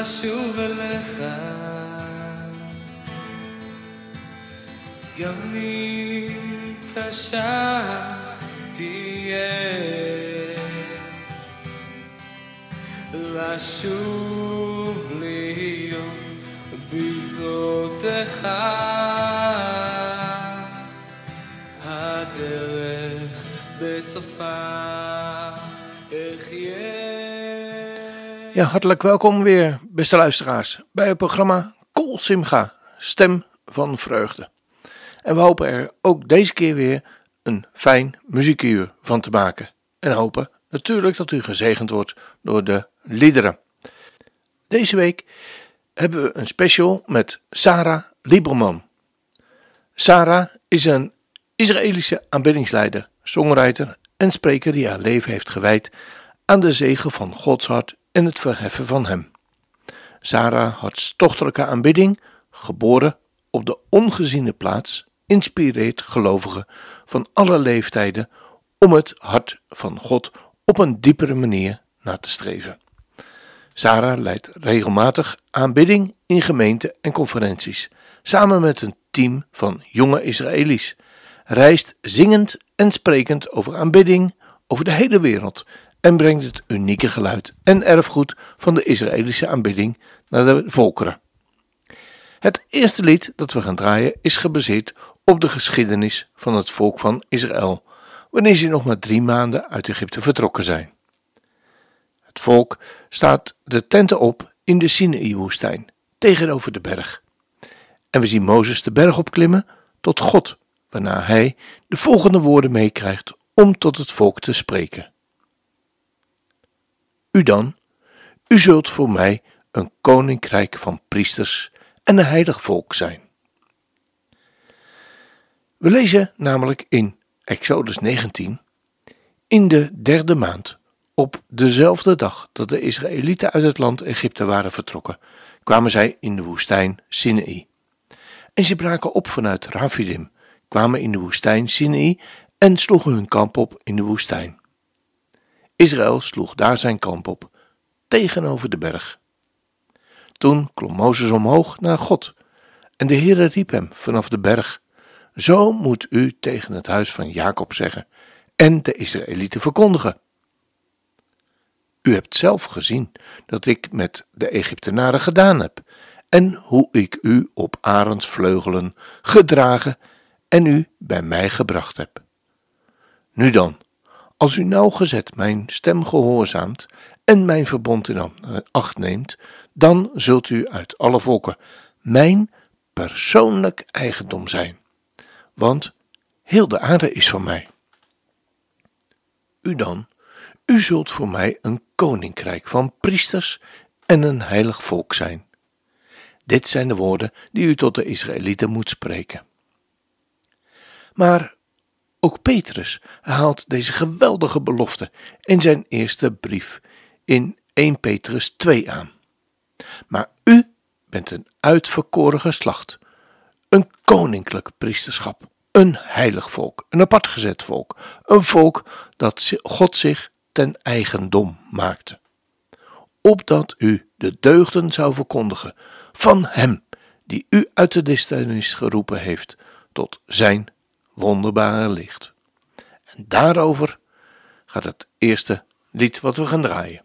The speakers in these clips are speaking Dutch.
לשוב אליך. גם אם קשה תהיה לשוב להיות בזרותיך הדרך בסופה Ja, hartelijk welkom weer, beste luisteraars, bij het programma Kol Simcha, Stem van Vreugde. En we hopen er ook deze keer weer een fijn muziekuur van te maken. En hopen natuurlijk dat u gezegend wordt door de liederen. Deze week hebben we een special met Sarah Lieberman. Sarah is een Israëlische aanbiddingsleider, songwriter en spreker die haar leven heeft gewijd aan de zegen van Gods hart en het verheffen van Hem. Sarah hartstochtelijke aanbidding, geboren op de ongeziene plaats, inspireert gelovigen van alle leeftijden om het hart van God op een diepere manier na te streven. Sarah leidt regelmatig aanbidding in gemeenten en conferenties, samen met een team van jonge Israëli's, reist zingend en sprekend over aanbidding over de hele wereld en brengt het unieke geluid en erfgoed van de Israëlische aanbidding naar de volkeren. Het eerste lied dat we gaan draaien is gebaseerd op de geschiedenis van het volk van Israël, wanneer ze nog maar drie maanden uit Egypte vertrokken zijn. Het volk staat de tenten op in de Sinaï-woestijn, tegenover de berg. En we zien Mozes de berg opklimmen tot God, waarna hij de volgende woorden meekrijgt om tot het volk te spreken. U dan, u zult voor mij een koninkrijk van priesters en een heilig volk zijn. We lezen namelijk in Exodus 19: In de derde maand, op dezelfde dag dat de Israëlieten uit het land Egypte waren vertrokken, kwamen zij in de woestijn Sinaï. En ze braken op vanuit Rafidim, kwamen in de woestijn Sinaï en sloegen hun kamp op in de woestijn. Israël sloeg daar zijn kamp op, tegenover de berg. Toen klom Mozes omhoog naar God, en de Heere riep hem vanaf de berg: Zo moet u tegen het huis van Jacob zeggen en de Israëlieten verkondigen. U hebt zelf gezien dat ik met de Egyptenaren gedaan heb, en hoe ik u op Arends vleugelen gedragen en u bij mij gebracht heb. Nu dan, als u nauwgezet mijn stem gehoorzaamt en mijn verbond in acht neemt, dan zult u uit alle volken mijn persoonlijk eigendom zijn. Want heel de aarde is van mij. U dan, u zult voor mij een koninkrijk van priesters en een heilig volk zijn. Dit zijn de woorden die u tot de Israëlieten moet spreken. Maar ook Petrus haalt deze geweldige belofte in zijn eerste brief in 1 Petrus 2 aan. Maar u bent een uitverkoren geslacht, een koninklijk priesterschap, een heilig volk, een apart gezet volk, een volk dat God zich ten eigendom maakte, opdat u de deugden zou verkondigen van Hem die u uit de duisternis geroepen heeft tot Zijn wonderbare licht. En daarover gaat het eerste lied wat we gaan draaien.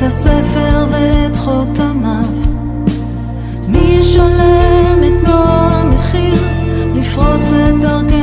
את הספר ואת חותמיו? מי ישלם את מלוא המחיר לפרוץ את דרכנו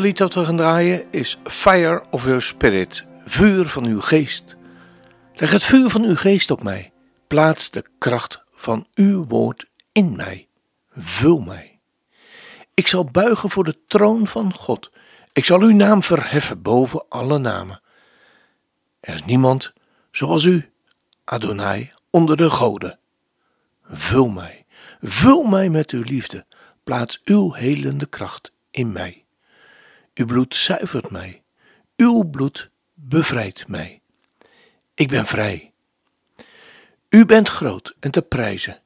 lied dat we gaan draaien is Fire of Your Spirit, vuur van uw geest. Leg het vuur van uw geest op mij. Plaats de kracht van uw woord in mij. Vul mij. Ik zal buigen voor de troon van God. Ik zal uw naam verheffen boven alle namen. Er is niemand zoals u, Adonai, onder de goden. Vul mij, vul mij met uw liefde. Plaats uw helende kracht in mij. Uw bloed zuivert mij. Uw bloed bevrijdt mij. Ik ben vrij. U bent groot en te prijzen.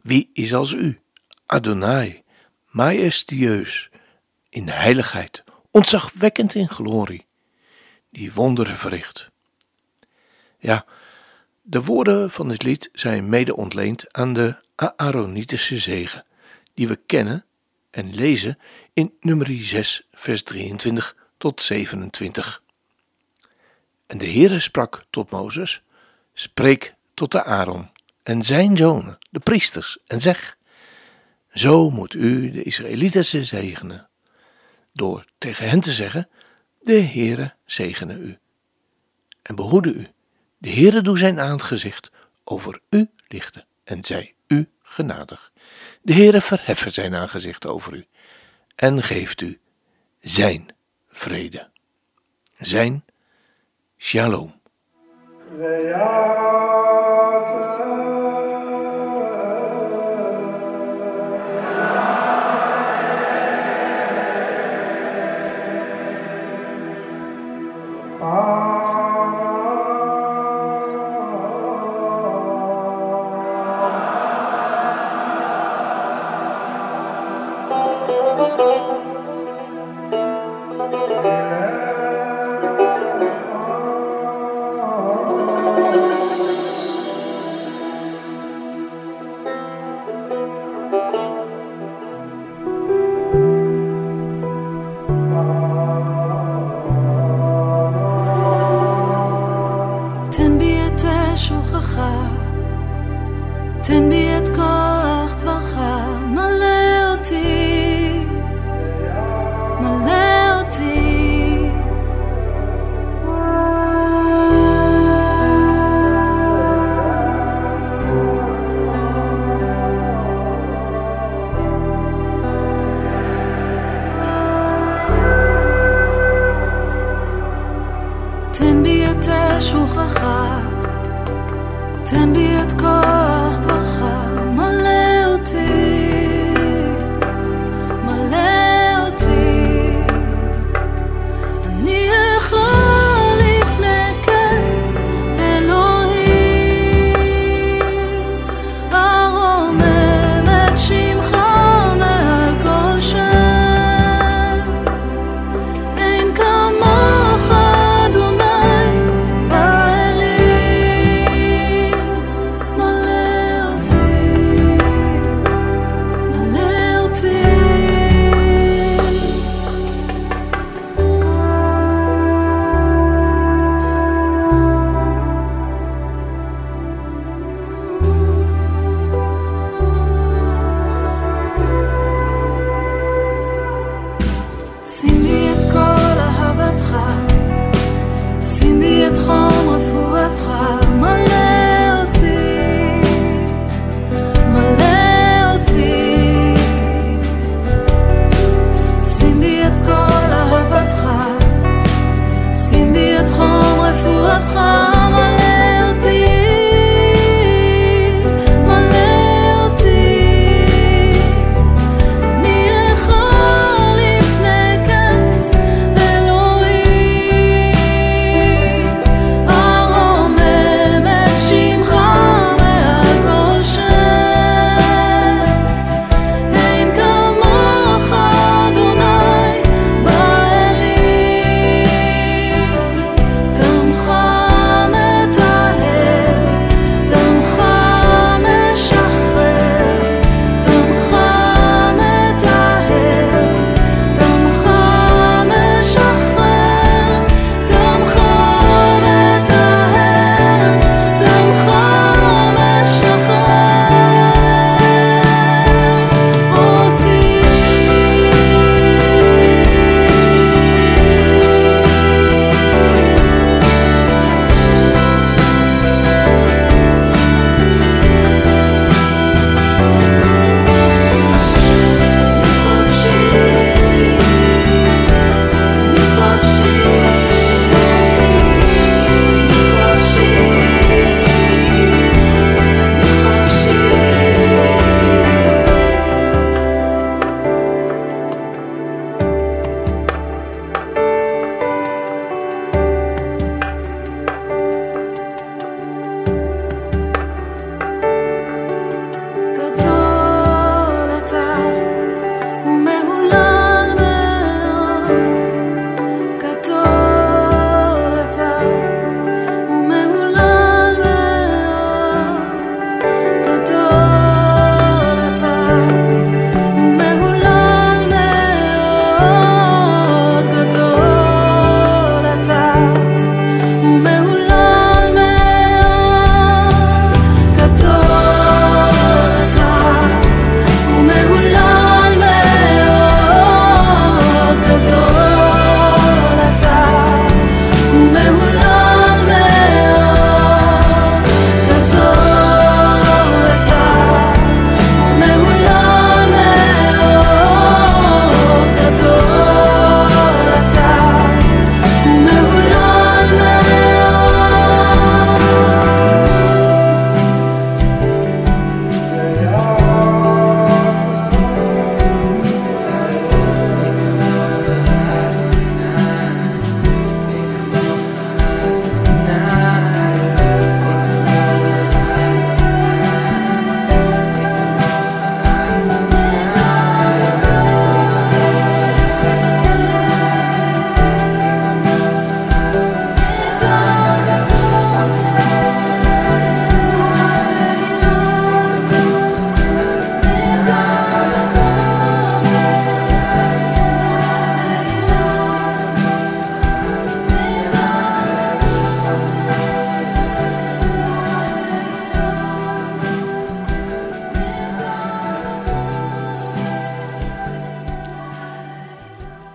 Wie is als u? Adonai, majestueus in heiligheid, ontzagwekkend in glorie, die wonderen verricht. Ja, de woorden van dit lied zijn mede ontleend aan de Aaronitische zegen, die we kennen en lezen in nummer 6, vers 23 tot 27. En de Heere sprak tot Mozes, spreek tot de Aaron en zijn zonen, de priesters, en zeg, zo moet u de Israëlieten zegenen, door tegen hen te zeggen, de Heere zegene u. En behoede u, de Heere doe zijn aangezicht over u lichten en zij u genadig. De Heere verheffen zijn aangezicht over u en geeft u zijn vrede, zijn shalom. Ah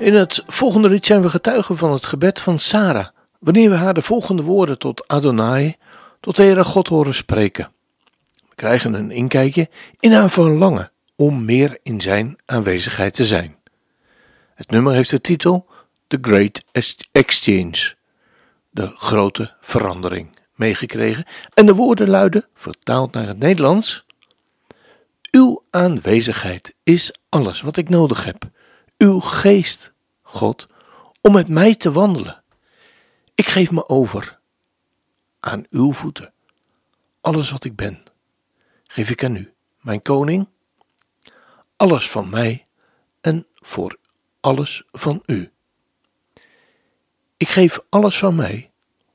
In het volgende lied zijn we getuigen van het gebed van Sarah, wanneer we haar de volgende woorden tot Adonai, tot de Heere God horen spreken. We krijgen een inkijkje in haar verlangen om meer in zijn aanwezigheid te zijn. Het nummer heeft de titel The Great Exchange, de grote verandering, meegekregen en de woorden luiden, vertaald naar het Nederlands, Uw aanwezigheid is alles wat ik nodig heb. Uw geest, God, om met mij te wandelen. Ik geef me over aan uw voeten. Alles wat ik ben, geef ik aan u, mijn koning. Alles van mij en voor alles van u. Ik geef alles van mij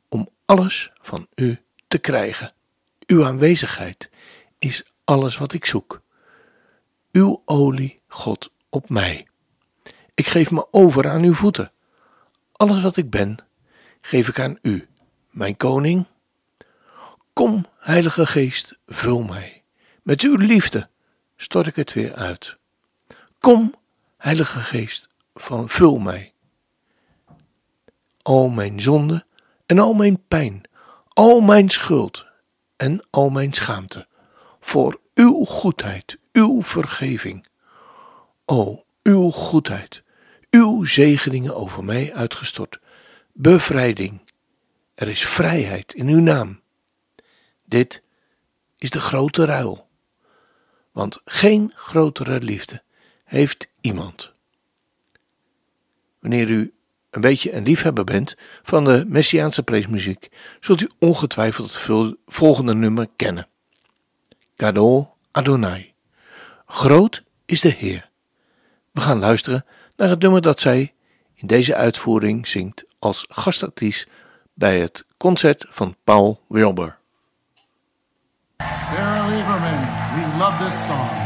om alles van u te krijgen. Uw aanwezigheid is alles wat ik zoek. Uw olie, God, op mij. Ik geef me over aan uw voeten. Alles wat ik ben, geef ik aan u, mijn koning. Kom, Heilige Geest, vul mij. Met uw liefde stort ik het weer uit. Kom, Heilige Geest, van vul mij. Al mijn zonde en al mijn pijn, al mijn schuld en al mijn schaamte, voor uw goedheid, uw vergeving. O, uw goedheid, uw zegeningen over mij uitgestort, bevrijding. Er is vrijheid in uw naam. Dit is de grote ruil, want geen grotere liefde heeft iemand. Wanneer u een beetje een liefhebber bent van de Messiaanse preesmuziek, zult u ongetwijfeld het volgende nummer kennen. Gadol Adonai. Groot is de Heer. We gaan luisteren naar het nummer dat zij in deze uitvoering zingt als gastartiest bij het concert van Paul Wilbur. Sarah Lieberman, we love this song.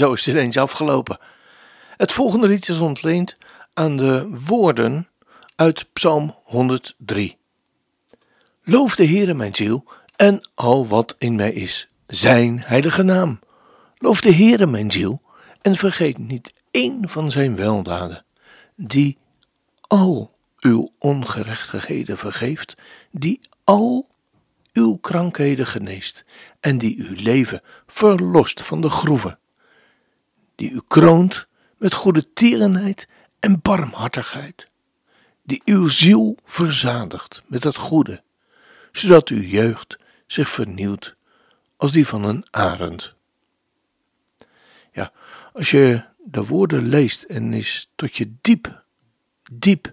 Zo is het ineens afgelopen. Het volgende lied is ontleend aan de woorden uit Psalm 103. Loof de Heere mijn ziel en al wat in mij is, zijn heilige naam. Loof de Heere mijn ziel en vergeet niet één van zijn weldaden, die al uw ongerechtigheden vergeeft, die al uw krankheden geneest en die uw leven verlost van de groeven, die u kroont met goede tierenheid en barmhartigheid, die uw ziel verzadigt met het goede, zodat uw jeugd zich vernieuwt als die van een arend. Ja, als je de woorden leest en is tot je diep, diep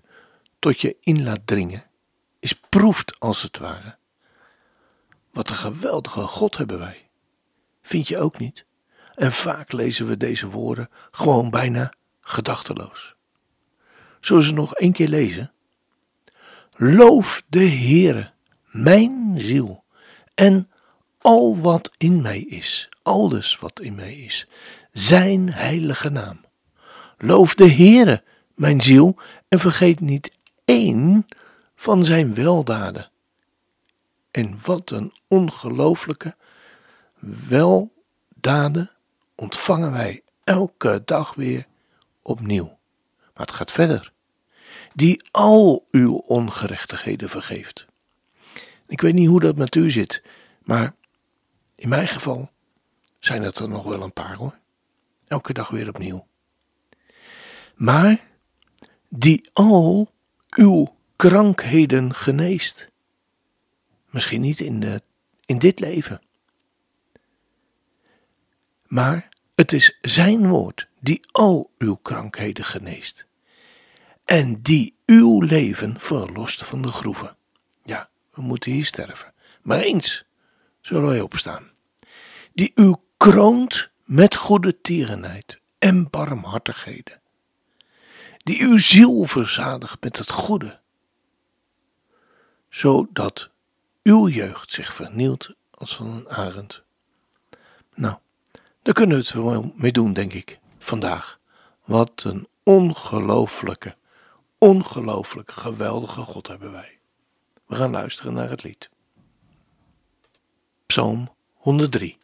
tot je in laat dringen, is proeft als het ware. Wat een geweldige God hebben wij. Vind je ook niet? En vaak lezen we deze woorden gewoon bijna gedachteloos. Zullen ze nog één keer lezen? Loof de Heere, mijn ziel, en al wat in mij is, alles wat in mij is, zijn heilige naam. Loof de Heere, mijn ziel, en vergeet niet één van zijn weldaden. En wat een ongelooflijke weldaden ontvangen wij elke dag weer opnieuw. Maar het gaat verder. Die al uw ongerechtigheden vergeeft. Ik weet niet hoe dat met u zit, maar in mijn geval zijn het er nog wel een paar hoor. Elke dag weer opnieuw. Maar die al uw krankheden geneest. Misschien niet in, de, in dit leven. Maar het is Zijn woord die al uw krankheden geneest. En die uw leven verlost van de groeven. Ja, we moeten hier sterven. Maar eens zullen wij opstaan. Die u kroont met goede tierenheid en barmhartigheden. Die uw ziel verzadigt met het goede. Zodat uw jeugd zich vernielt als van een arend. Nou, daar kunnen we het wel mee doen, denk ik, vandaag. Wat een ongelooflijke, ongelooflijke, geweldige God hebben wij. We gaan luisteren naar het lied. Psalm 103.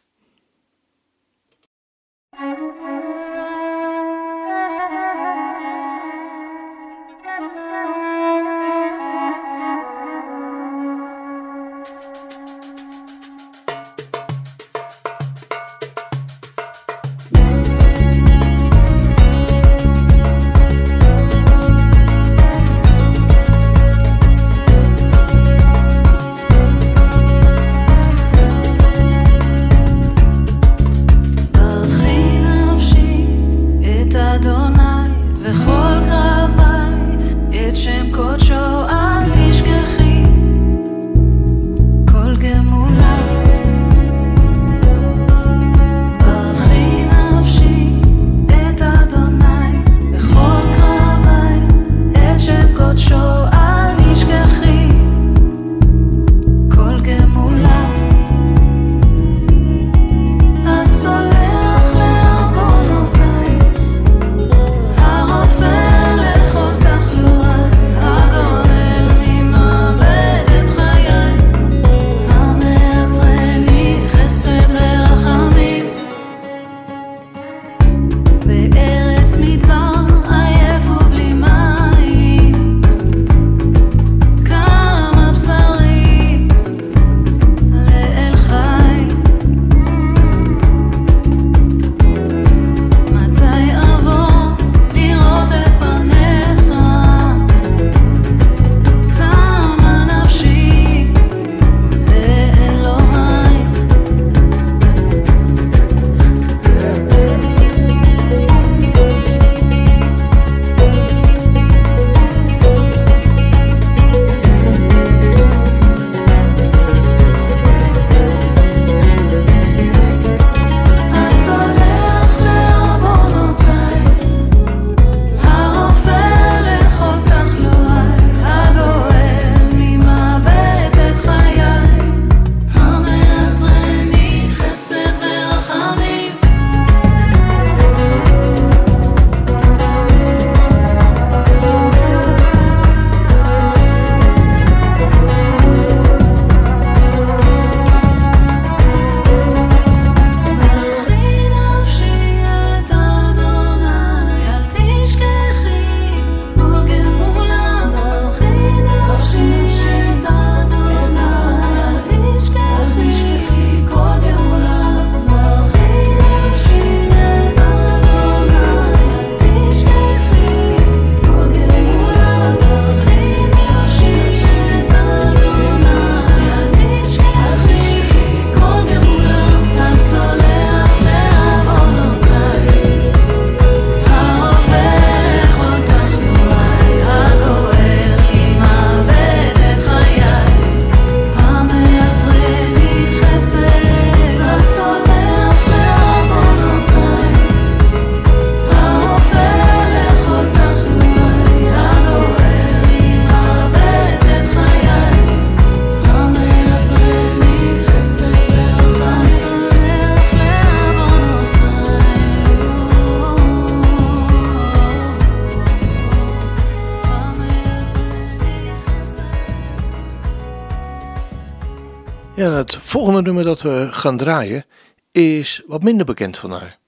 Nummer dat we gaan draaien is wat minder bekend van haar.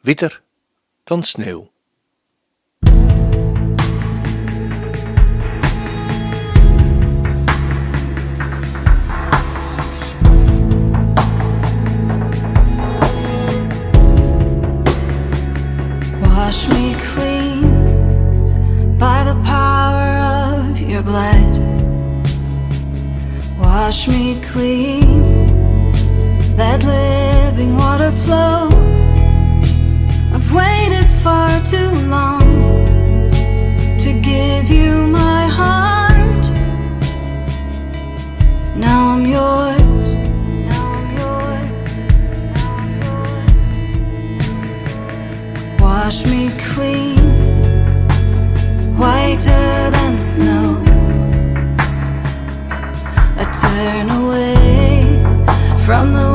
Witter dan sneeuw. Wash me clean by the power of your blood. Wash me clean, let living waters flow. I've waited far too long to give you my heart. Now I'm yours. Now I'm yours. Wash me clean, whiter than snow. I turn away from the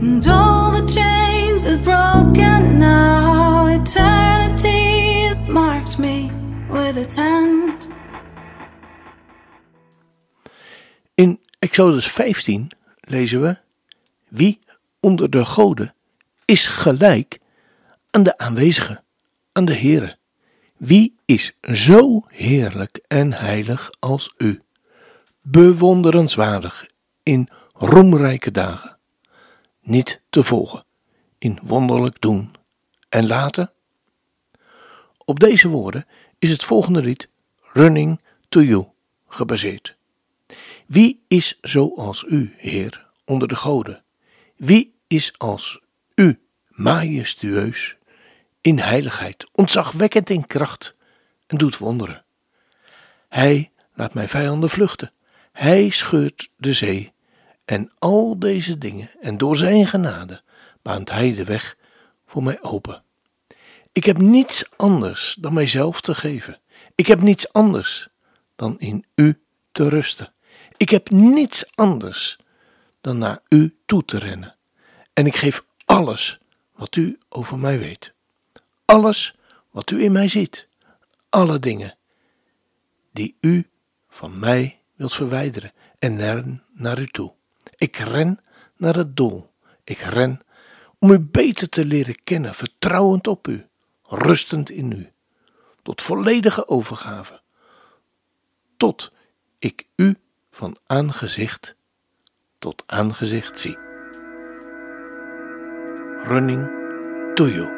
and all the chains are broken now. Eternity has marked me with its hand. In Exodus 15 lezen we: Wie onder de goden is gelijk aan de aanwezige, aan de Heere? Wie is zo heerlijk en heilig als u? Bewonderenswaardig in roemrijke dagen, niet te volgen in wonderlijk doen en laten? Op deze woorden is het volgende lied Running to You gebaseerd. Wie is zoals u, Heer, onder de goden? Wie is als u, majestueus, in heiligheid, ontzagwekkend in kracht en doet wonderen? Hij laat mijn vijanden vluchten. Hij scheurt de zee en al deze dingen en door zijn genade baant hij de weg voor mij open. Ik heb niets anders dan mijzelf te geven. Ik heb niets anders dan in u te rusten. Ik heb niets anders dan naar u toe te rennen. En ik geef alles wat u over mij weet. Alles wat u in mij ziet. Alle dingen die u van mij wilt verwijderen en ren naar u toe. Ik ren naar het doel. Ik ren om u beter te leren kennen, vertrouwend op u, rustend in u, tot volledige overgave, tot ik u van aangezicht tot aangezicht zie. Running to you.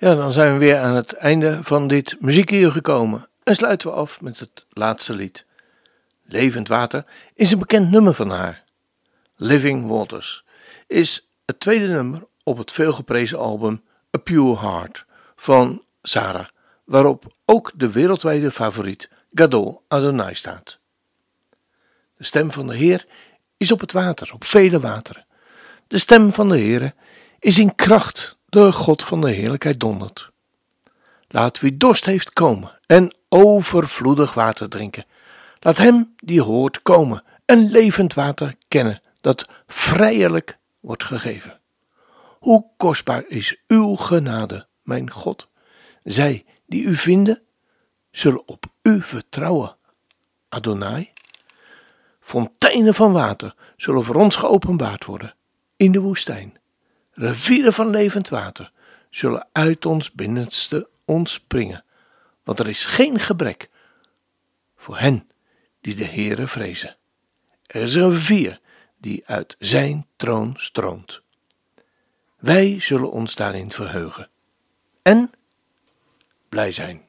Ja, dan zijn we weer aan het einde van dit muziekuur gekomen. En sluiten we af met het laatste lied. Levend Water is een bekend nummer van haar. Living Waters is het tweede nummer op het veelgeprezen album A Pure Heart van Sarah, waarop ook de wereldwijde favoriet Gadol Adonai staat. De stem van de Heer is op het water, op vele wateren. De stem van de Heer is in kracht de God van de heerlijkheid dondert. Laat wie dorst heeft komen en overvloedig water drinken. Laat hem die hoort komen en levend water kennen dat vrijelijk wordt gegeven. Hoe kostbaar is uw genade, mijn God. Zij die u vinden, zullen op u vertrouwen. Adonai. Fonteinen van water zullen voor ons geopenbaard worden in de woestijn. Rivieren van levend water zullen uit ons binnenste ontspringen, want er is geen gebrek voor hen die de Heere vrezen. Er is een rivier die uit zijn troon stroomt. Wij zullen ons daarin verheugen en blij zijn.